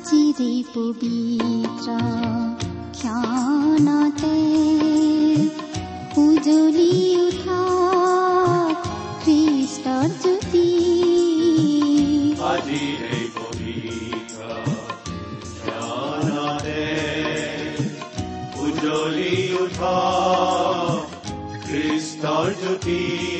আজিৰে পবিত্ৰ ক্ষণতে উজলি উঠা খ্ৰীষ্টৰ জ্যোতি উঠা খ্ৰীষ্টৰ জ্যোতি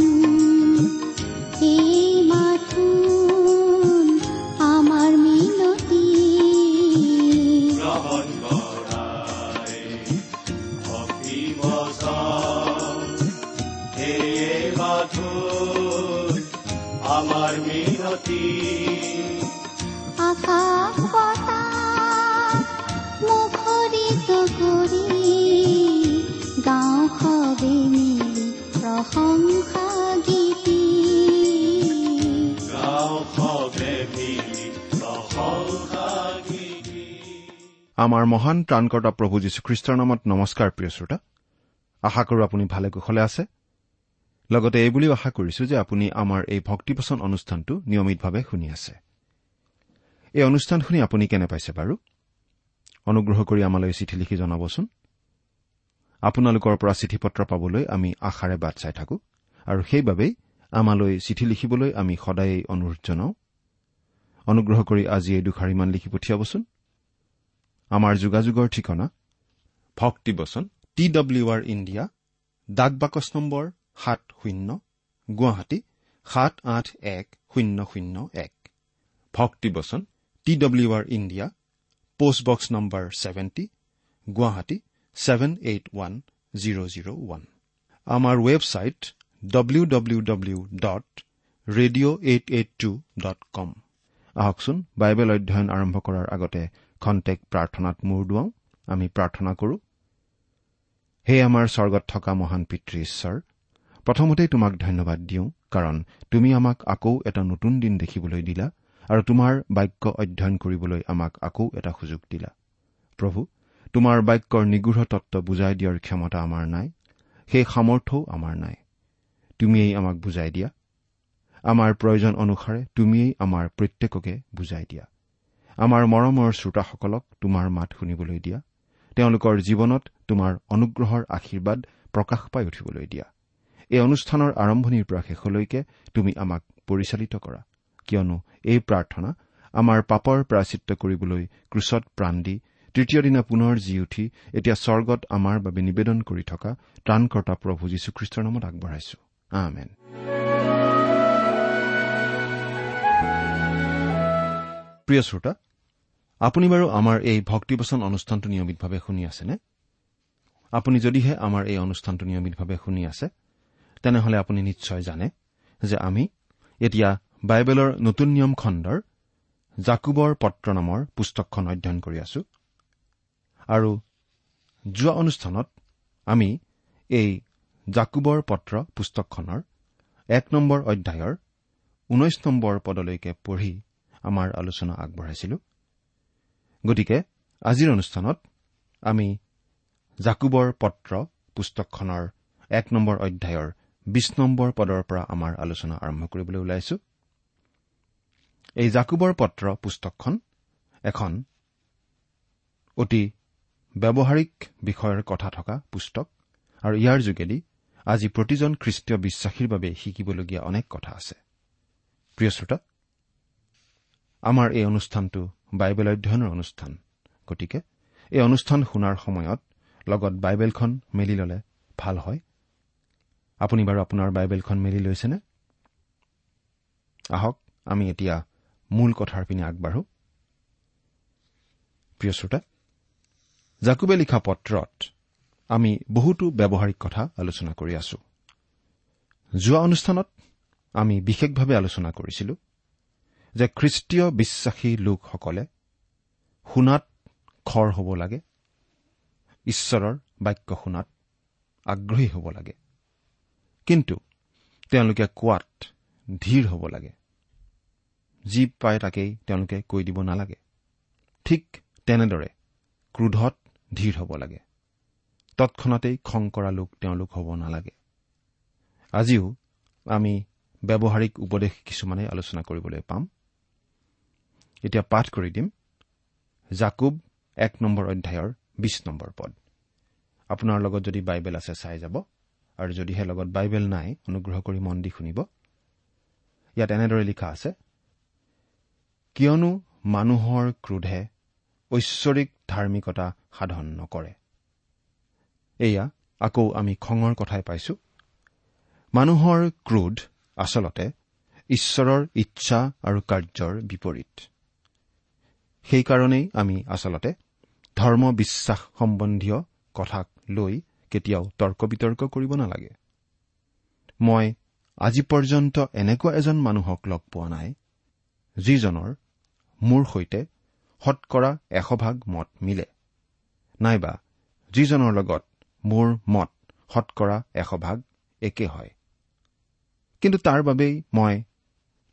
আমাৰ মহান ত্ৰাণকৰ্তা প্ৰভু যীশুখ্ৰীষ্টৰ নামত নমস্কাৰ প্ৰিয় শ্ৰোতা। আশা কৰো আপুনি ভালে কুশলে আছে। লগতে এই বুলিও আশা কৰিছো যে আপুনি আমাৰ এই ভক্তিপচন অনুষ্ঠানটো নিয়মিতভাৱে শুনি আছে। এই অনুষ্ঠান শুনি আপুনি কেনে পাইছে বাৰু? অনুগ্ৰহ কৰি আমালৈ চিঠি লিখি জনাবচোন। আপোনালোকৰ পৰা চিঠি পত্ৰ পাবলৈ আমি আশাৰে বাট চাই থাকো আৰু সেইবাবেই আমালৈ চিঠি লিখিবলৈ আমি সদায়েই অনুৰোধ জনাওঁ। অনুগ্ৰহ কৰি আজি এই দুখাৰিমান লিখি পঠিয়াবচোন। আমাৰ যোগাযোগৰ ঠিকনা ভক্তিবচন টি ডব্লিউ আৰ ইণ্ডিয়া ডাক বাকচ নম্বৰ সাত শূন্য গুৱাহাটী সাত আঠ এক শূন্য শূন্য এক। ভক্তিবচন T W R India post box number seventy Guwahati seven eight one zero' zero' one. আমাৰ website W W W dot radio' eight eight two dot com. আহকচোন বাইবেল অধ্যয়ন আৰম্ভ কৰাৰ আগতে খন্তেক প্ৰাৰ্থনাত মূৰ দুৱাওঁ আমি প্ৰাৰ্থনা কৰো হে আমাৰ স্বৰ্গত থকা মহান পিতৃ ঈশ্বৰ প্ৰথমতেই তোমাক ধন্যবাদ দিওঁ কাৰণ তুমি আমাক আকৌ এটা নতুন দিন দেখিবলৈ দিলা আৰু তোমাৰ বাক্য অধ্যয়ন কৰিবলৈ আমাক আকৌ এটা সুযোগ দিলা। প্ৰভু তোমাৰ বাক্যৰ নিগৃঢ় তত্ব বুজাই দিয়াৰ ক্ষমতা আমাৰ নাই সেই সামৰ্থ্যও আমাৰ নাই। তুমিয়েই আমাক বুজাই দিয়া। আমাৰ প্ৰয়োজন অনুসাৰে তুমিয়েই আমাৰ প্ৰত্যেককে বুজাই দিয়া। আমাৰ মৰমৰ শ্ৰোতাসকলক তোমাৰ মাত শুনিবলৈ দিয়া। তেওঁলোকৰ জীৱনত তোমাৰ অনুগ্ৰহৰ আশীৰ্বাদ প্ৰকাশ পাই উঠিবলৈ দিয়া। এই অনুষ্ঠানৰ আৰম্ভণিৰ পৰা শেষলৈকে তুমি আমাক পৰিচালিত কৰা। কিয়নো এই প্ৰাৰ্থনা আমাৰ পাপৰ প্ৰাচিত্য কৰিবলৈ ক্ৰুচত প্ৰাণ দি তৃতীয় দিনা পুনৰ জি উঠি এতিয়া স্বৰ্গত আমাৰ বাবে নিবেদন কৰি থকা ত্ৰাণকৰ্তা প্ৰভু যীশুখ্ৰীষ্টৰ নামত আগবঢ়াইছো। আমেন। প্ৰিয় শ্ৰোতা আপুনি বাৰু আমাৰ এই ভক্তিবচন অনুষ্ঠানটো নিয়মিতভাৱে শুনি আছেনে? আপুনি যদিহে আমাৰ এই অনুষ্ঠানটো নিয়মিতভাৱে শুনি আছে তেনেহলে আপুনি নিশ্চয় জানে যে আমি এতিয়া বাইবেলৰ নতুন নিয়ম খণ্ডৰ জাকুবৰ পত্ৰ নামৰ পুস্তকখন অধ্যয়ন কৰি আছো। আৰু যোৱা অনুষ্ঠানত আমি এই জাকুবৰ পত্ৰ পুস্তকখনৰ এক নম্বৰ অধ্যায়ৰ ঊনৈশ নম্বৰ পদলৈকে পঢ়ি আমাৰ আলোচনা আগবঢ়াইছিলো। গতিকে আজিৰ অনুষ্ঠানত আমি জাকুবৰ পত্ৰ পুস্তকখনৰ এক নম্বৰ অধ্যায়ৰ বিশ নম্বৰ পদৰ পৰা আমাৰ আলোচনা আৰম্ভ কৰিবলৈ ওলাইছো। এই জাকুবৰ পত্ৰ পুস্তকখন এখন অতি ব্যৱহাৰিক বিষয়ৰ কথা থকা পুস্তক আৰু ইয়াৰ যোগেদি আজি প্ৰতিজন খ্ৰীষ্টীয় বিশ্বাসীৰ বাবে শিকিবলগীয়া অনেক কথা আছে। প্ৰিয় শ্ৰোতা আমাৰ এই অনুষ্ঠানটো বাইবেল অধ্যয়নৰ অনুষ্ঠান। গতিকে এই অনুষ্ঠান শুনাৰ সময়ত লগত বাইবেলখন মেলি ল'লে ভাল হয়। আপুনি বাৰু আপোনাৰ বাইবেলখন মেলি লৈছেনে? আহক আমি এতিয়া মূল কথাৰ পিনে আগবাঢ়ো। প্ৰিয় শ্ৰোতা জাকুবে লিখা পত্ৰত আমি বহুতো ব্যৱহাৰিক কথা আলোচনা কৰি আছো। যোৱা অনুষ্ঠানত আমি বিশেষভাৱে আলোচনা কৰিছিলো। যে খ্ৰীষ্টীয় বিশ্বাসী লোকসকলে শুনাত খৰ হ'ব লাগে ঈশ্বৰৰ বাক্য শুনাত আগ্ৰহী হ'ব লাগে। কিন্তু তেওঁলোকে কোৱাত ধীৰ হ'ব লাগে। যি পায় তাকেই তেওঁলোকে কৈ দিব নালাগে। ঠিক তেনেদৰে ক্ৰোধত ধীৰ হ'ব লাগে। তৎক্ষণাতেই খং কৰা লোক তেওঁলোক হ'ব নালাগে। আজিও আমি ব্যৱহাৰিক উপদেশ কিছুমানে আলোচনা কৰিবলৈ পাম। এতিয়া পাঠ কৰি দিম। জাকুব এক নম্বৰ অধ্যায়ৰ বিশ নম্বৰ পদ। আপোনাৰ লগত যদি বাইবেল আছে চাই যাব। আৰু যদিহে লগত বাইবেল নাই অনুগ্ৰহ কৰি মন দি শুনিব। ইয়াত এনেদৰে লিখা আছে কিয়নো মানুহৰ ক্ৰোধে ঐশ্বৰিক ধাৰ্মিকতা সাধন নকৰে। এয়া আকৌ আমি খঙৰ কথাই পাইছো। মানুহৰ ক্ৰোধ আচলতে ঈশ্বৰৰ ইচ্ছা আৰু কাৰ্যৰ বিপৰীত। সেইকাৰণেই আমি আচলতে ধৰ্ম বিশ্বাস সম্বন্ধীয় কথাক লৈ কেতিয়াও তৰ্ক বিতৰ্ক কৰিব নালাগে। মই আজি পৰ্যন্ত এনেকুৱা এজন মানুহক লগ পোৱা নাই যিজনৰ মোৰ সৈতে শতকৰা এশভাগ মত মিলে নাইবা যিজনৰ লগত মোৰ মত শতকৰা এশভাগ একে হয়। কিন্তু তাৰ বাবেই মই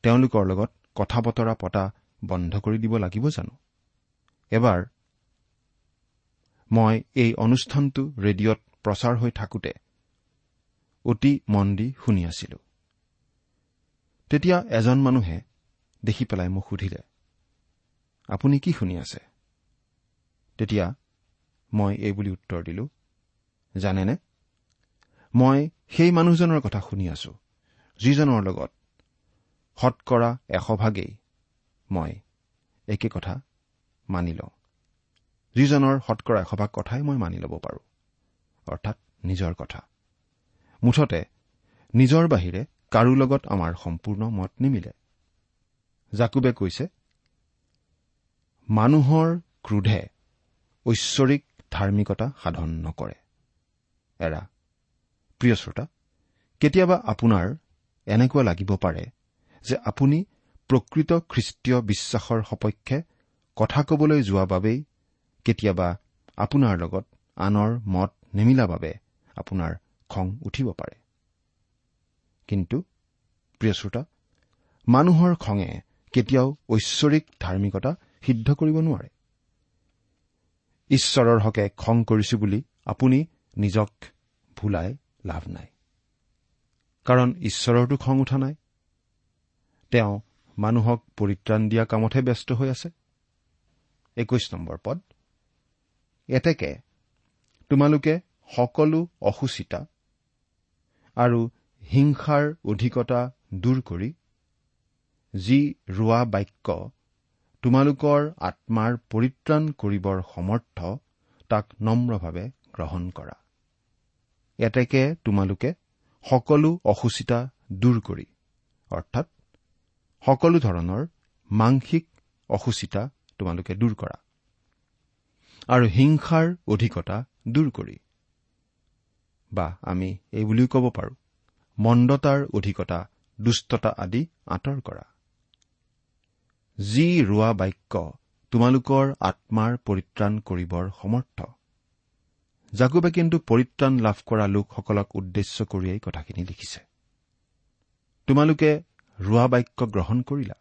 তেওঁলোকৰ লগত কথা বতৰা পতা বন্ধ কৰি দিব লাগিব জানো? এবাৰ মই এই অনুষ্ঠানটো ৰেডিঅ'ত প্ৰচাৰ হৈ থাকোতে অতি মন দি শুনি আছিলো। তেতিয়া এজন মানুহে দেখি পেলাই মোক সুধিলে আপুনি কি শুনি আছে? তেতিয়া মই এই বুলি উত্তৰ দিলো জানেনে? মই সেই মানুহজনৰ কথা শুনি আছো যিজনৰ লগত শতকৰা এশভাগেই মই। একে কথা মানি লওঁ। যিজনৰ শতকৰা এশভাগ কথাই মই মানি ল'ব পাৰো। অৰ্থাৎ নিজৰ কথা। মুঠতে নিজৰ বাহিৰে কাৰো লগত আমাৰ সম্পূৰ্ণ মত নিমিলে। জাকুবে কৈছে মানুহৰ ক্ৰোধে ঐশ্বৰিক ধাৰ্মিকতা সাধন নকৰে। এৰা প্ৰিয় শ্ৰোতা কেতিয়াবা আপোনাৰ এনেকুৱা লাগিব পাৰে যে আপুনি প্ৰকৃত খ্ৰীষ্টীয় বিশ্বাসৰ সপক্ষে কথা কবলৈ যোৱা বাবেই কেতিয়াবা আপোনাৰ লগত আনৰ মত নিমিলা বাবে আপোনাৰ খং উঠিব পাৰে। কিন্তু প্ৰিয় শ্ৰোতা মানুহৰ খঙে কেতিয়াও ঐশ্বৰিক ধাৰ্মিকতা সিদ্ধ কৰিব নোৱাৰে। ঈশ্বৰৰ হকে খং কৰিছো বুলি আপুনি নিজক ভুলাই লাভ নাই। কাৰণ ঈশ্বৰৰতো খং উঠা নাই। তেওঁ মানুহক পৰিত্ৰাণ দিয়া কামতহে ব্যস্ত হৈ আছে? একৈশ নম্বৰ পদ। এতেকে তোমালোকে সকলো অসুচিতা আৰু হিংসাৰ অধিকতা দূৰ কৰি যি ৰোৱা বাক্য তোমালোকৰ আত্মাৰ পৰিত্ৰাণ কৰিবৰ সমৰ্থ তাক নম্ৰভাৱে গ্ৰহণ কৰা। এতেকে তোমালোকে সকলো অসুচিতা দূৰ কৰি অৰ্থাৎ সকলো ধৰণৰ মাংসিক অসুচিতা তোমালোকে দূৰ কৰা। আৰু হিংসাৰ অধিকতা দূৰ কৰি। বা আমি এই বুলিও ক'ব পাৰো মন্দতাৰ অধিকতা দুষ্টতা আদি আঁতৰ কৰা। যি ৰোৱা বাক্য তোমালোকৰ আত্মাৰ পৰিত্ৰাণ কৰিবৰ সমৰ্থ। জাকুবে কিন্তু পৰিত্ৰাণ লাভ কৰা লোকসকলক উদ্দেশ্য কৰিয়েই কথাখিনি লিখিছে। তোমালোকে ৰোৱা বাক্য গ্ৰহণ কৰিলা।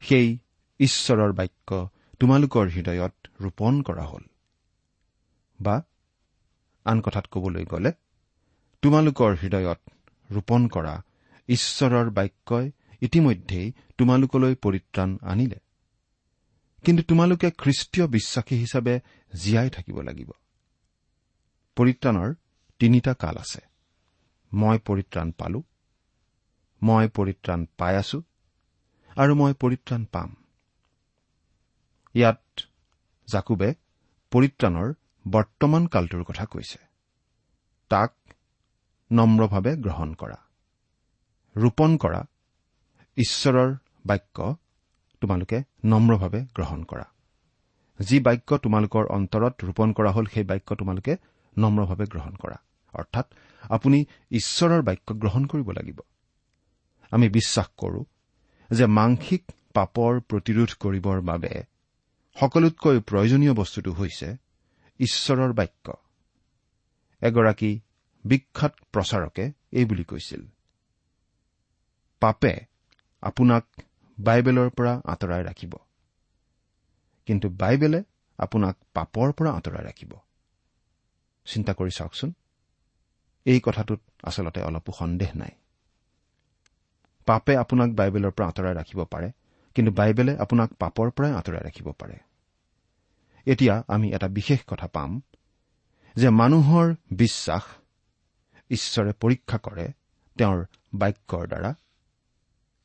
সেই ঈশ্বৰৰ বাক্য তোমালোকৰ হৃদয়ত ৰোপণ কৰা হ'ল। বা আন কথাত কবলৈ গ'লে তোমালোকৰ হৃদয়ত ৰোপণ কৰা ঈশ্বৰৰ বাক্যই ইতিমধ্যেই তোমালোকলৈ পৰিত্ৰাণ আনিলে। কিন্তু তোমালোকে খ্ৰীষ্টীয় বিশ্বাসী হিচাপে জীয়াই থাকিব লাগিব। পৰিত্ৰাণৰ তিনিটা কাল আছে। মই পৰিত্ৰাণ পালো মই পৰিত্ৰাণ পাই আছো আৰু মই পৰিত্ৰাণ পাম। ইয়াত জাকুবে পৰিত্ৰাণৰ বৰ্তমান কালটোৰ কথা কৈছে। তাক নম্ৰভাৱে গ্ৰহণ কৰা ৰোপণ কৰা ঈশ্বৰৰ বাক্য তোমালোকে নম্ৰভাৱে গ্ৰহণ কৰা। যি বাক্য তোমালোকৰ অন্তৰত ৰোপণ কৰা হ'ল সেই বাক্য তোমালোকে নম্ৰভাৱে গ্ৰহণ কৰা। অৰ্থাৎ আপুনি ঈশ্বৰৰ বাক্য গ্ৰহণ কৰিব লাগিব। আমি বিশ্বাস কৰো যে মাংসিক পাপৰ প্ৰতিৰোধ কৰিবৰ বাবে সকলোতকৈ প্ৰয়োজনীয় বস্তুটো হৈছে ঈশ্বৰৰ বাক্য। এগৰাকী বিখ্যাত প্ৰচাৰকে এই বুলি কৈছিল পাপে আপোনাক বাইবেলৰ পৰা আঁতৰাই ৰাখিব কিন্তু বাইবেলে আপোনাক পাপৰ পৰা আঁতৰাই ৰাখিব। চিন্তা কৰি চাওকচোন এই কথাটোত আচলতে অলপো সন্দেহ নাই। পাপে আপোনাক বাইবেলৰ পৰা আঁতৰাই ৰাখিব পাৰে কিন্তু বাইবেলে আপোনাক পাপৰ পৰাই আঁতৰাই ৰাখিব পাৰে। এতিয়া আমি এটা বিশেষ কথা পাম যে মানুহৰ বিশ্বাস ঈশ্বৰে পৰীক্ষা কৰে তেওঁৰ বাক্যৰ দ্বাৰা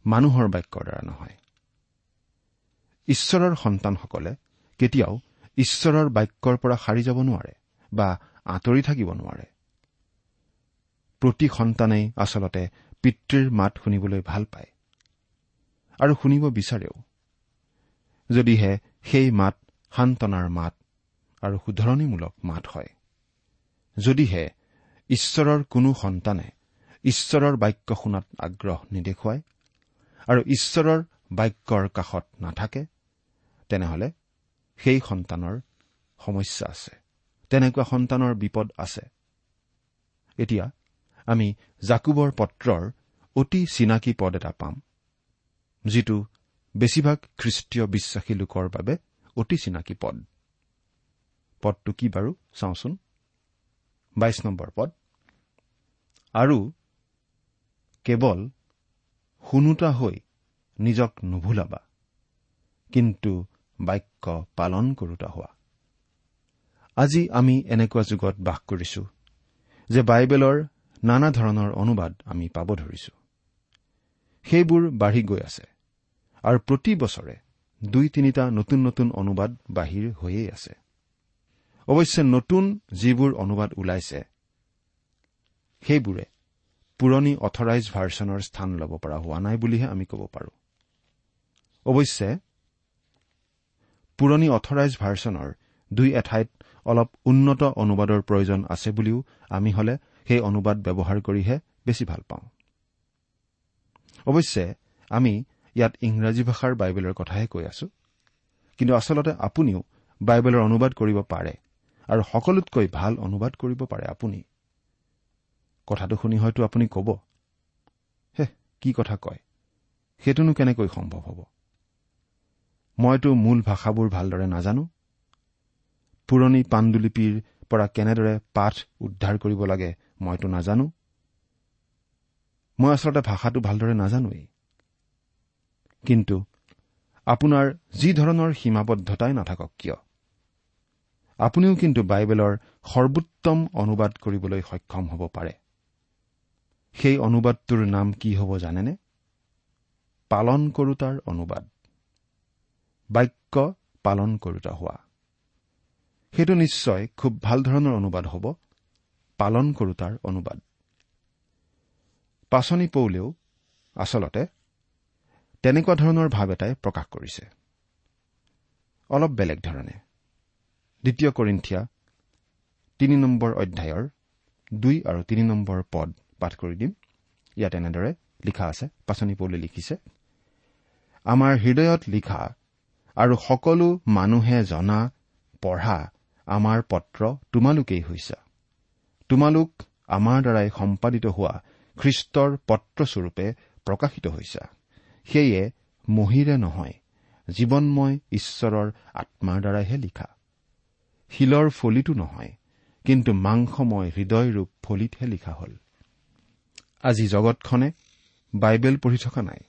মানুহৰ বাক্যৰ দ্বাৰা নহয়। ঈশ্বৰৰ সন্তানসকলে কেতিয়াও ঈশ্বৰৰ বাক্যৰ পৰা সাৰি যাব নোৱাৰে বা আঁতৰি থাকিব নোৱাৰে। প্ৰতি সন্তানেই আচলতে পিতৃৰ মাত শুনিবলৈ ভাল পায়। আৰু শুনিব বিচাৰেও। যদিহে সেই মাত সান্তনাৰ মাত আৰু শুধৰণিমূলক মাত হয়। যদিহে ঈশ্বৰৰ কোনো সন্তানে ঈশ্বৰৰ বাক্য শুনাত আগ্ৰহ নেদেখুৱায় আৰু ঈশ্বৰৰ বাক্যৰ কাষত নাথাকে তেনেহলে সেই সন্তানৰ সমস্যা আছে। তেনেকুৱা সন্তানৰ বিপদ আছে। এতিয়া আমি জাকুবৰ পত্ৰৰ অতি চিনাকি পদ এটা পাম যিটো বেছিভাগ খ্ৰীষ্টীয় বিশ্বাসী লোকৰ বাবে অতি চিনাকি পদ। পদটো কি বাৰু চাওঁচোন। বাইশ নম্বৰ পদ। আৰু কেৱল শুনোতা হৈ নিজক নুভুলাবা কিন্তু বাক্য পালন কৰোতা হোৱা। আজি আমি এনেকুৱা যুগত বাস কৰিছো যে বাইবেলৰ নানা ধৰণৰ অনুবাদ আমি পাব ধৰিছো। সেইবোৰ বাঢ়ি গৈ আছে আৰু প্ৰতি বছৰে দুই তিনিটা নতুন নতুন অনুবাদ বাহিৰ হৈয়ে আছে। অৱশ্যে নতুন যিবোৰ অনুবাদ ওলাইছে সেইবোৰে পুৰণি অথৰাইজ ভাৰ্চনৰ স্থান ল'ব পৰা হোৱা নাই বুলিহে আমি ক'ব পাৰোঁ। অৱশ্যে পুৰণি অথৰাইজ ভাৰ্চনৰ দুই এঠাইত অলপ উন্নত অনুবাদৰ প্ৰয়োজন আছে বুলিও আমি হলে সেই অনুবাদ ব্যৱহাৰ কৰিহে বেছি ভাল পাওঁ। অৱশ্যে আমি ইয়াত ইংৰাজী ভাষাৰ বাইবেলৰ কথাহে কৈ আছো। কিন্তু আচলতে আপুনিও বাইবেলৰ অনুবাদ কৰিব পাৰে আৰু সকলোতকৈ ভাল অনুবাদ কৰিব পাৰে আপুনি। কথাটো শুনি হয়তো আপুনি ক'ব হে কি কথা কয়? সেইটোনো কেনেকৈ সম্ভৱ হ'ব? মইতো মূল ভাষাবোৰ ভালদৰে নাজানো। পুৰণি পাণ্ডুলিপিৰ পৰা কেনেদৰে পাঠ উদ্ধাৰ কৰিব লাগে মইতো নাজানো। মই আচলতে ভাষাটো ভালদৰে নাজানোৱেই। কিন্তু আপোনাৰ যি ধৰণৰ সীমাবদ্ধতাই নাথাকক কিয়? আপুনিও কিন্তু বাইবেলৰ সৰ্বোত্তম অনুবাদ কৰিবলৈ সক্ষম হ'ব পাৰে। সেই অনুবাদটোৰ নাম কি হ'ব জানেনে? পালন কৰোতাৰ অনুবাদ। বাক্য পালন কৰোতা হোৱা। সেইটো নিশ্চয় খুব ভাল ধৰণৰ অনুবাদ হ'ব। পালন কৰোতাৰ অনুবাদ। পাচনি পৌলেও আচলতে তেনেকুৱা ধৰণৰ ভাৱ এটাই প্ৰকাশ কৰিছে। অলপ বেলেগ ধৰণে। দ্বিতীয় কৰিন্ঠিয়া তিনি নম্বৰ অধ্যায়ৰ দুই আৰু তিনি নম্বৰ পদ পাঠ কৰি দিম। ইয়াত এনেদৰে লিখা আছে পাচনি পৌলে লিখিছে আমাৰ হৃদয়ত লিখা আৰু সকলো মানুহে জনা পঢ়া আমাৰ পত্ৰ তোমালোকেই হৈছা। তোমালোক আমাৰ দ্বাৰাই সম্পাদিত হোৱা খ্ৰীষ্টৰ পত্ৰস্বৰূপে প্ৰকাশিত হৈছা। সেয়ে মহিৰে নহয় জীৱনময় ঈশ্বৰৰ আত্মাৰ দ্বাৰাইহে লিখা। শিলৰ ফলিতো নহয় কিন্তু মাংসময় হৃদয়ৰূপ ফলিতহে লিখা হ'ল। আজি জগতখনে বাইবেল পঢ়ি থকা নাই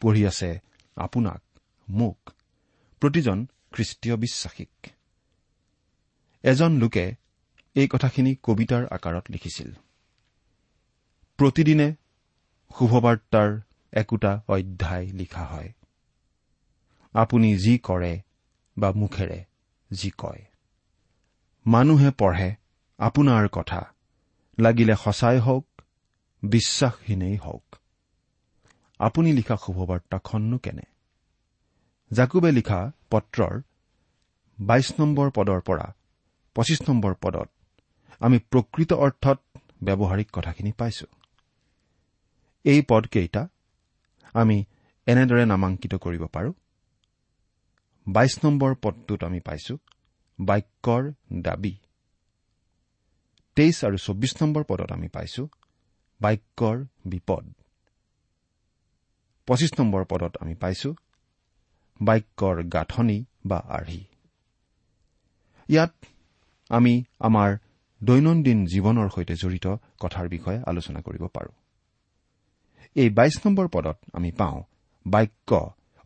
পঢ়ি আছে আপোনাক মোক প্ৰতিজন খ্ৰীষ্টীয় বিশ্বাসীক। এজন লোকে এই কথাখিনি কবিতাৰ আকাৰত লিখিছিল। প্ৰতিদিনে শুভবাৰ্তাৰ একোটা অধ্যায় লিখা হয়। আপুনি যি কৰে বা মুখেৰে যি কয়। মানুহে পঢ়ে আপোনাৰ কথা। লাগিলে সঁচাই হওক বিশ্বাসহীনেই হওক। আপুনি লিখা শুভবাৰ্তাখননো কেনে? জাকুবে লিখা পত্ৰৰ বাইশ নম্বৰ পদৰ পৰা পঁচিছ নম্বৰ পদত আমি প্ৰকৃত অৰ্থত ব্যৱহাৰিক কথাখিনি পাইছো। এই পদকেইটা আমি এনেদৰে নামাংকিত কৰিব পাৰোঁ। বাইশ নম্বৰ পদটোত আমি পাইছো বাক্যৰ দাবী। তেইছ আৰু চৌব্বিছ নম্বৰ পদত আমি পাইছো বাক্যৰ বিপদ। পঁচিছ নম্বৰ পদত আমি পাইছো বাক্যৰ গাঁথনি বা আৰ্হি। ইয়াত আমি আমাৰ দৈনন্দিন জীৱনৰ সৈতে জড়িত কথাৰ বিষয়ে আলোচনা কৰিব পাৰোঁ। এই বাইশ নম্বৰ পদত আমি পাওঁ বাক্য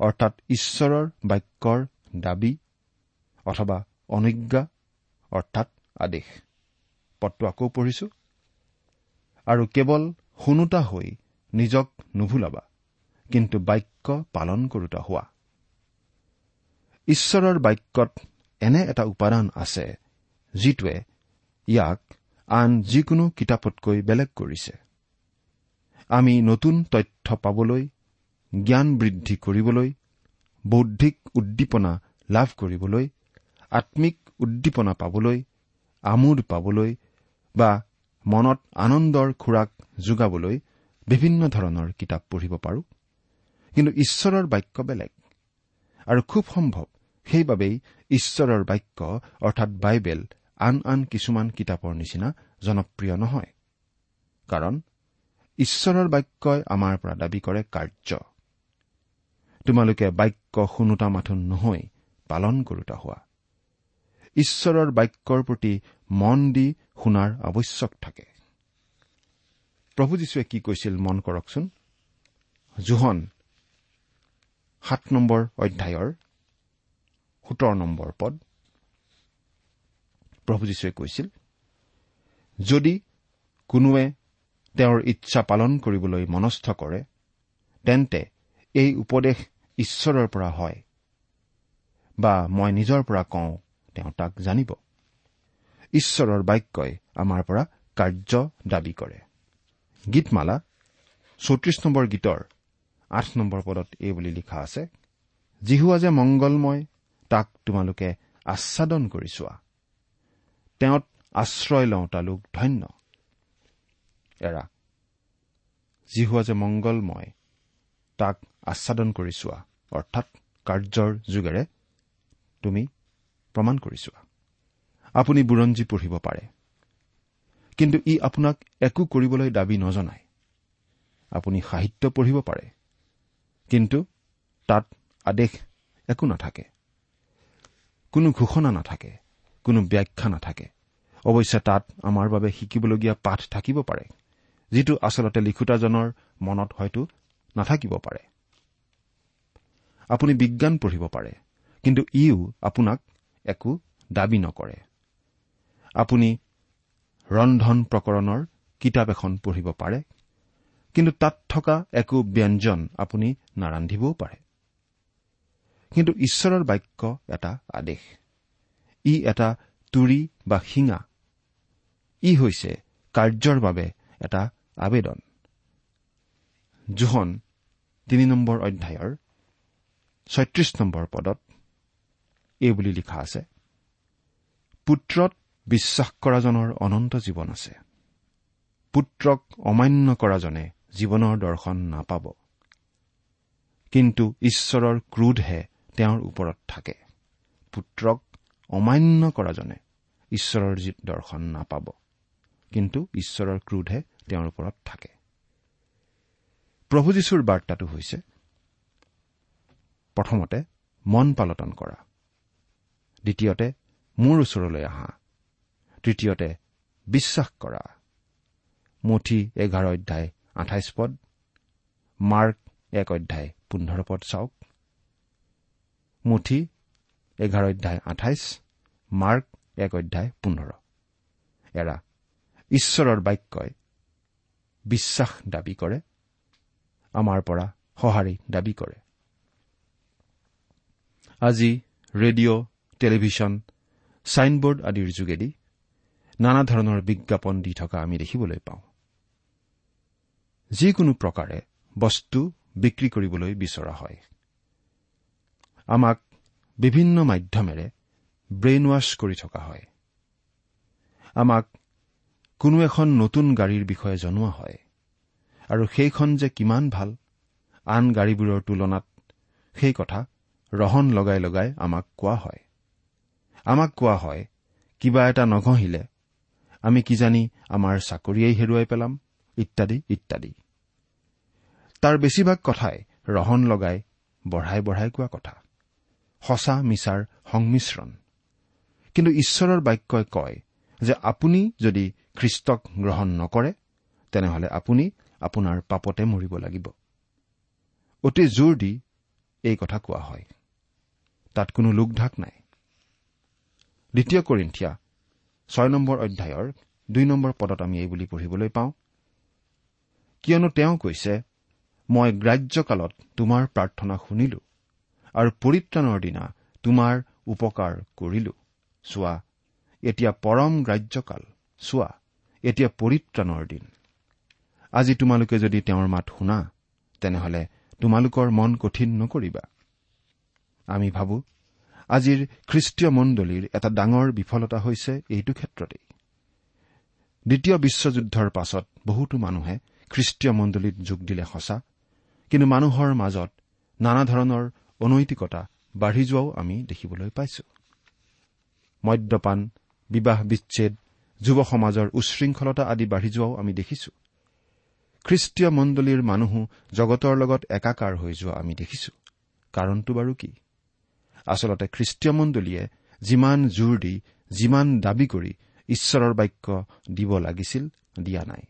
অৰ্থাৎ ঈশ্বৰৰ বাক্যৰ দাবী অথবা অনুজ্ঞা অৰ্থাৎ আদেশ। পদটো আকৌ পঢ়িছো। আৰু কেৱল শুনোতা হৈ নিজক নুভুলাবা কিন্তু বাক্য পালন কৰোতা হোৱা। ঈশ্বৰৰ বাক্যত এনে এটা উপাদান আছে যিটোৱে ইয়াক আন যিকোনো কিতাপতকৈ বেলেগ কৰিছে। আমি নতুন তথ্য পাবলৈ জ্ঞান বৃদ্ধি কৰিবলৈ বৌদ্ধিক উদ্দীপনা লাভ কৰিবলৈ আম্মিক উদ্দীপনা পাবলৈ আমোদ পাবলৈ বা মনত আনন্দৰ খোৰাক যোগাবলৈ বিভিন্ন ধৰণৰ কিতাপ পঢ়িব পাৰোঁ। কিন্তু ঈশ্বৰৰ বাক্য বেলেগ আৰু খুব সম্ভৱ সেইবাবেই ঈশ্বৰৰ বাক্য অৰ্থাৎ বাইবেল আন আন কিছুমান কিতাপৰ নিচিনা জনপ্ৰিয় নহয়। কাৰণ ঈশ্বৰৰ বাক্যই আমাৰ পৰা দাবী কৰে কাৰ্য। তোমালোকে বাক্য শুনোতা মাথো নহৈ পালন কৰোতা হোৱা। ঈশ্বৰৰ বাক্যৰ প্ৰতি মন দি শুনাৰ আৱশ্যক থাকে। প্ৰভু যীশুৱে কি কৈছিল মন কৰকচোন? জোহন সাত নম্বৰ অধ্যায়ৰ সোতৰ নম্বৰ পদ। প্ৰভু যীশুৱে কৈছিল যদি কোনোৱে তেওঁৰ ইচ্ছা পালন কৰিবলৈ মনস্থ কৰে তেন্তে এই উপদেশ ঈশ্বৰৰ পৰা হয় বা মই নিজৰ পৰা কওঁ তেওঁ তাক জানিব। ঈশ্বৰৰ বাক্যই আমাৰ পৰা কাৰ্য দাবী কৰে। গীতমালা চৌত্ৰিশ নম্বৰ গীতৰ আঠ নম্বৰ পদত এই বুলি লিখা আছে জিহুৱা যে মংগলময় তাক তোমালোকে আচ্ছাদন কৰি চোৱা। তেওঁত আশ্ৰয় লওঁতা লোক ধন্য। এৰা জিহুৱা যে মংগলময় তাক আচ্ছাদন কৰি চোৱা অৰ্থাৎ কাৰ্যৰ যোগেৰে তুমি প্ৰমাণ কৰি চোৱা। আপুনি বুৰঞ্জী পঢ়িব পাৰে। কিন্তু ই আপোনাক একো কৰিবলৈ দাবী নজনায়। আপুনি সাহিত্য পঢ়িব পাৰে। কিন্তু তাত আদেশ একো নাথাকে। কোনো ঘোষণা নাথাকে। কোনো ব্যাখ্যা নাথাকে। অৱশ্যে তাত আমাৰ বাবে শিকিবলগীয়া পাঠ থাকিব পাৰে যিটো আচলতে লিখোতাজনৰ মনত হয়তো নাথাকিব পাৰে। আপুনি বিজ্ঞান পঢ়িব পাৰে কিন্তু ইও আপোনাক একো দাবী নকৰে। আপুনি ৰন্ধন প্ৰকৰণৰ কিতাপ এখন পঢ়িব পাৰে কিন্তু তাত থকা একো ব্যঞ্জন আপুনি নাৰান্ধিবও পাৰে। কিন্তু ঈশ্বৰৰ বাক্য এটা আদেশ। ই এটা তুৰি বা শিঙা। ই হৈছে কাৰ্যৰ বাবে এটা আবেদন। জোহন তিনি নম্বৰ অধ্যায়ৰ ছয়ত্ৰিশ নম্বৰ পদত এই বুলি লিখা আছে পুত্ৰত বিশ্বাস কৰাজনৰ অনন্ত জীৱন আছে। পুত্ৰক অমান্য কৰাজনে জীৱনৰ দৰ্শন নাপাব। কিন্তু ঈশ্বৰৰ ক্ৰোধহে তেওঁৰ ওপৰত থাকে। পুত্ৰক অমান্য কৰাজনে ঈশ্বৰৰ দৰ্শন নাপাব। কিন্তু ঈশ্বৰৰ ক্ৰোধহে তেওঁৰ ওপৰত থাকে। প্ৰভু যীশুৰ বাৰ্তাটো হৈছে প্ৰথমতে মন পালটন কৰা। দ্বিতীয়তে মোৰ ওচৰলৈ আহা। তৃতীয়তে বিশ্বাস কৰা। মুঠি এঘাৰ অধ্যায় আঠাইছ পদ মাৰ্ক এক অধ্যায় পোন্ধৰ পদ চাওক। মুঠি এঘাৰ অধ্যায় আঠাইছ মাৰ্ক এক অধ্যায় পোন্ধৰ। এৰা ঈশ্বৰৰ বাক্যই বিশ্বাস দাবী কৰে আমাৰ পৰা সঁহাৰি দাবী কৰে। আজি ৰেডিঅ' টেলিভিছন ছাইনবোৰ্ড আদিৰ যোগেদি নানা ধৰণৰ বিজ্ঞাপন দি থকা আমি দেখিবলৈ পাওঁ। যিকোনো প্ৰকাৰে বস্তু বিক্ৰী কৰিবলৈ বিচৰা হয়। আমাক বিভিন্ন মাধ্যমেৰে ব্ৰেইন ৱাছ কৰি থকা হয়। আমাক কোনো এখন নতুন গাড়ীৰ বিষয়ে জনোৱা হয় আৰু সেইখন যে কিমান ভাল আন গাড়ীবোৰৰ তুলনাত সেই কথা ৰহন লগাই লগাই আমাক কোৱা হয়। আমাক কোৱা হয় কিবা এটা নঘহিলে আমি কিজানি আমাৰ চাকৰিয়েই হেৰুৱাই পেলাম ইত্যাদি ইত্যাদি। তাৰ বেছিভাগ কথাই ৰহন লগাই বঢ়াই বঢ়াই কোৱা কথা। সঁচা মিছাৰ সংমিশ্ৰণ। কিন্তু ঈশ্বৰৰ বাক্যই কয় যে আপুনি যদি খ্ৰীষ্টক গ্ৰহণ নকৰে তেনেহলে আপুনি আপোনাৰ পাপতে মৰিব লাগিব। অতি জোৰ দি এই কথা কোৱা হয়। তাত কোনো লোকঢাক নাই। দ্বিতীয় কৰিন্ঠিয়া ছয় নম্বৰ অধ্যায়ৰ দুই নম্বৰ পদত আমি এই বুলি পঢ়িবলৈ পাওঁ কিয়নো তেওঁ কৈছে মই গ্ৰাহ্যকালত তোমাৰ প্ৰাৰ্থনা শুনিলো আৰু পৰিত্ৰাণৰ দিনা তোমাৰ উপকাৰ কৰিলো। চোৱা এতিয়া পৰম গ্ৰাহ্যকাল। চোৱা এতিয়া পৰিত্ৰাণৰ দিন। আজি তোমালোকে যদি তেওঁৰ মাত শুনা তেনেহলে তোমালোকৰ মন কঠিন নকৰিবা। আমি ভাবো আজিৰ খ্ৰীষ্টীয় মণ্ডলীৰ এটা ডাঙৰ বিফলতা হৈছে এইটো ক্ষেত্ৰতেই। দ্বিতীয় বিশ্বযুদ্ধৰ পাছত বহুতো মানুহে খ্ৰীষ্টীয় মণ্ডলীত যোগ দিলে সঁচা কিন্তু মানুহৰ মাজত নানা ধৰণৰ অনৈতিকতা বাঢ়ি যোৱাও আমি দেখিবলৈ পাইছো। মদ্যপান বিবাহ বিচ্ছেদ যুৱ সমাজৰ উশৃংখলতা আদি বাঢ়ি যোৱাও আমি দেখিছো। খ্ৰীষ্টীয় মণ্ডলীৰ মানুহো জগতৰ লগত একাকাৰ হৈ যোৱা আমি দেখিছো। কাৰণটো বাৰু কি? আচলতে খ্ৰীষ্টীয় মণ্ডলীয়ে যিমান জোৰ দি যিমান দাবী কৰি ঈশ্বৰৰ বাক্য দিব লাগিছিল দিয়া নাই।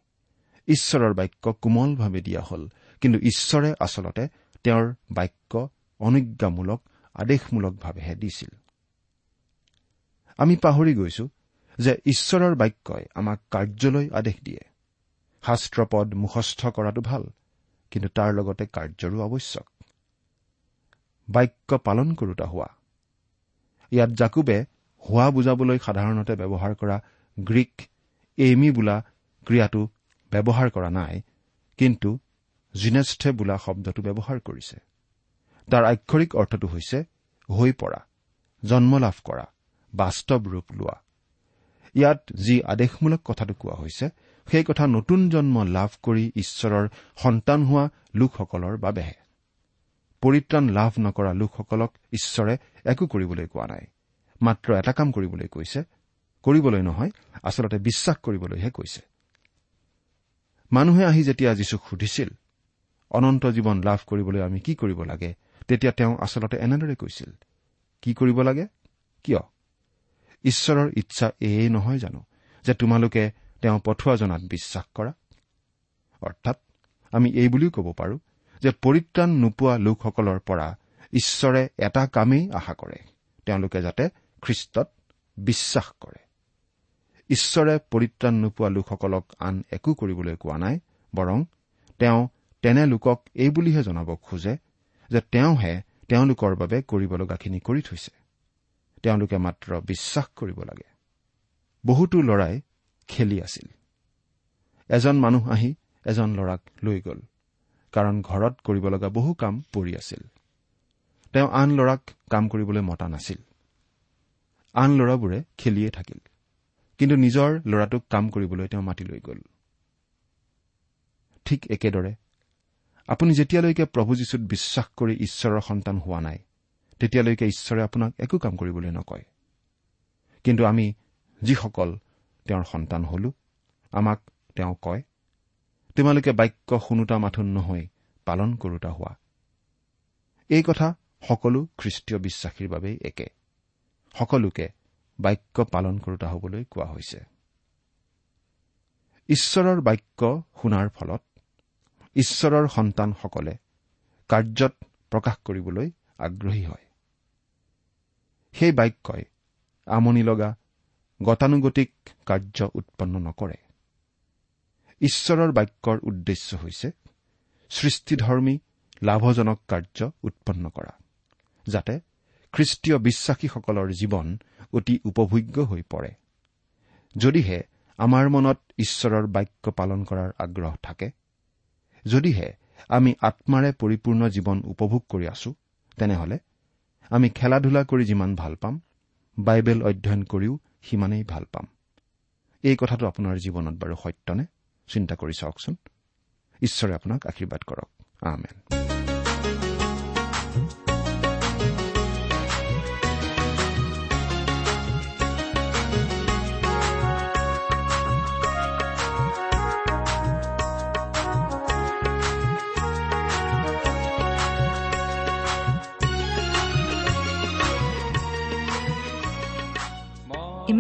ঈশ্বৰৰ বাক্য কোমলভাৱে দিয়া হল কিন্তু ঈশ্বৰে আচলতে তেওঁৰ বাক্য অনুজ্ঞামূলক আদেশমূলকভাৱেহে দিছিল। আমি পাহৰি গৈছো যে ঈশ্বৰৰ বাক্যই আমাক কাৰ্যলৈ আদেশ দিয়ে। শাস্ত্ৰপদ মুখস্থ কৰাটো ভাল কিন্তু তাৰ লগতে কাৰ্যৰো আৱশ্যক। বাক্য পালন কৰোতা হোৱা। ইয়াত জাকুবে হোৱা বুজাবলৈ সাধাৰণতে ব্যৱহাৰ কৰা গ্ৰীক এইমি বোলা ক্ৰিয়াটো ব্যৱহাৰ কৰা নাই কিন্তু জিনেষ্ঠে বোলা শব্দটো ব্যৱহাৰ কৰিছে। তাৰ আক্ষৰিক অৰ্থটো হৈছে হৈ পৰা জন্ম লাভ কৰা বাস্তৱ ৰূপ লোৱা। ইয়াত যি আদেশমূলক কথাটো কোৱা হৈছে সেই কথা নতুন জন্ম লাভ কৰি ঈশ্বৰৰ সন্তান হোৱা লোকসকলৰ বাবেহে। পৰিত্ৰাণ লাভ নকৰা লোকসকলক ঈশ্বৰে একো কৰিবলৈ কোৱা নাই মাত্ৰ এটা কাম কৰিবলৈ কৈছে কৰিবলৈ নহয় আচলতে বিশ্বাস কৰিবলৈহে কৈছে। মানুহে আহি যেতিয়া যীশুক সুধিছিল অনন্ত জীৱন লাভ কৰিবলৈ আমি কি কৰিব লাগে তেতিয়া তেওঁ আচলতে এনেদৰে কৈছিল কি কৰিব লাগে? কিয়? ঈশ্বৰৰ ইচ্ছা এয়েই নহয় জানো যে তোমালোকে তেওঁ পঠোৱা জনাত বিশ্বাস কৰা? অৰ্থাৎ আমি এই বুলিও ক'ব পাৰো যে পৰিত্ৰাণ নোপোৱা লোকসকলৰ পৰা ঈশ্বৰে এটা কামেই আশা কৰে তেওঁলোকে যাতে খ্ৰীষ্টত বিশ্বাস কৰে। ঈশ্বৰে পৰিত্ৰাণ নোপোৱা লোকসকলক আন একো কৰিবলৈ কোৱা নাই বৰং তেওঁ তেনে লোকক এই বুলিহে জনাব খোজে যে তেওঁহে তেওঁলোকৰ বাবে কৰিব লগাখিনি কৰি থৈছে। তেওঁলোকে মাত্ৰ বিশ্বাস কৰিব লাগে। বহুতো ল'ৰাই খেলি আছিল। এজন মানুহ আহি এজন ল'ৰাক লৈ গ'ল কাৰণ ঘৰত কৰিব লগা বহু কাম পৰি আছিল। তেওঁ আন ল'ৰাক কাম কৰিবলৈ মতা নাছিল। আন ল'ৰাবোৰে খেলিয়ে থাকিল কিন্তু নিজৰ ল'ৰাটোক কাম কৰিবলৈ তেওঁ মাতি লৈ গ'ল। ঠিক একেদৰে আপুনি যেতিয়ালৈকে প্ৰভু যীশুত বিশ্বাস কৰি ঈশ্বৰৰ সন্তান হোৱা নাই তেতিয়ালৈকে ঈশ্বৰে আপোনাক একো কাম কৰিবলৈ নকয়। কিন্তু আমি যিসকল তেওঁৰ সন্তান হলো আমাক তেওঁ কয় তোমালোকে বাক্য শুনোতা মাথোন নহৈ পালন কৰোতা হোৱা। এই কথা সকলো খ্ৰীষ্টীয় বিশ্বাসীৰ বাবেই একে। সকলোকে বাক্য পালন কৰোতা হবলৈ কোৱা হৈছে। ঈশ্বৰৰ বাক্য শুনাৰ ফলত ঈশ্বৰৰ সন্তানসকলে কাৰ্যত প্ৰকাশ কৰিবলৈ আগ্ৰহী হয়। সেই বাক্যই আমনি লগা গতানুগতিক কাৰ্য উৎপন্ন নকৰে। ঈশ্বৰৰ বাক্যৰ উদ্দেশ্য হৈছে সৃষ্টিধৰ্মী লাভজনক কাৰ্য উৎপন্ন কৰা যাতে খ্ৰীষ্টীয় বিশ্বাসীসকলৰ জীৱন অতি উপভোগ্য হৈ পৰে। যদিহে আমাৰ মনত ঈশ্বৰৰ বাক্য পালন কৰাৰ আগ্ৰহ থাকে যদিহে আমি আত্মাৰে পৰিপূৰ্ণ জীৱন উপভোগ কৰি আছো তেনেহলে আমি খেলা ধূলা কৰি যিমান ভাল পাম বাইবেল অধ্যয়ন কৰিও সিমানেই ভাল পাম। এই কথাটো আপোনাৰ জীৱনত বাৰু সত্যনে? চিন্তা কৰি চাওকচোন। ঈশ্বৰে আপোনাক আশীৰ্বাদ কৰক। আমেন।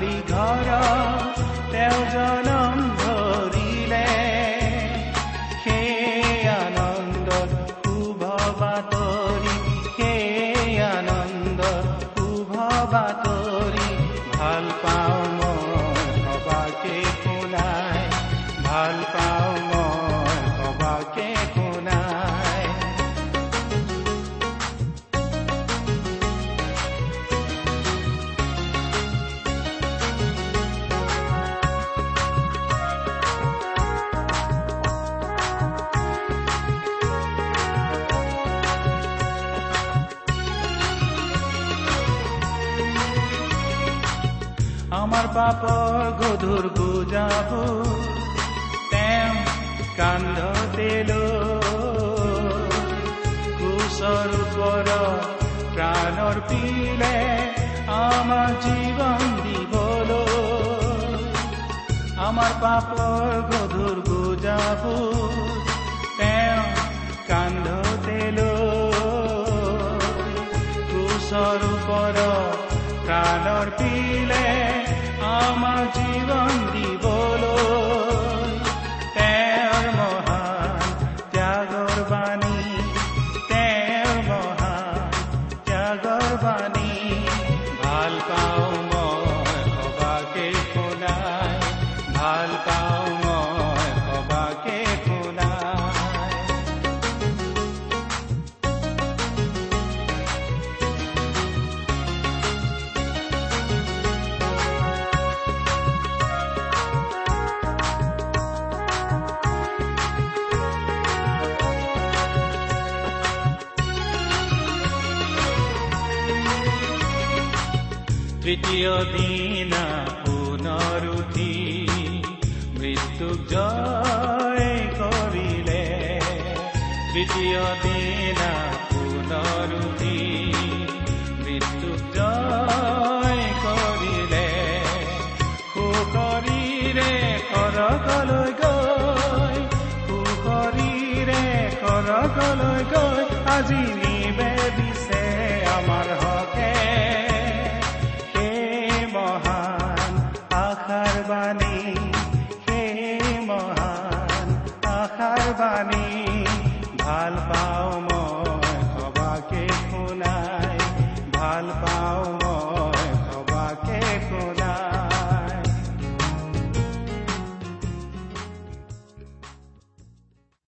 खाली घरा আমাৰ জীৱন দিবলৈ। আমাৰ পাপৰ গধুৰ বুজাব তেওঁ ওপৰত প্ৰাণৰ পিলে আমাৰ জীৱন দিবলৈ। তৃতীয় দিনা পুনৰ উঠি মৃত্যুক জয় কৰিলে তৃতীয় দিনা পুনৰ উঠি মৃত্যুক জয় কৰিলে সুশৰীৰে সৰগলৈ গৈ সুশৰীৰে সৰগলৈ গৈ আজি নিবেদিছে আমাৰ হকে। বাণী ভাল পাওঁ মই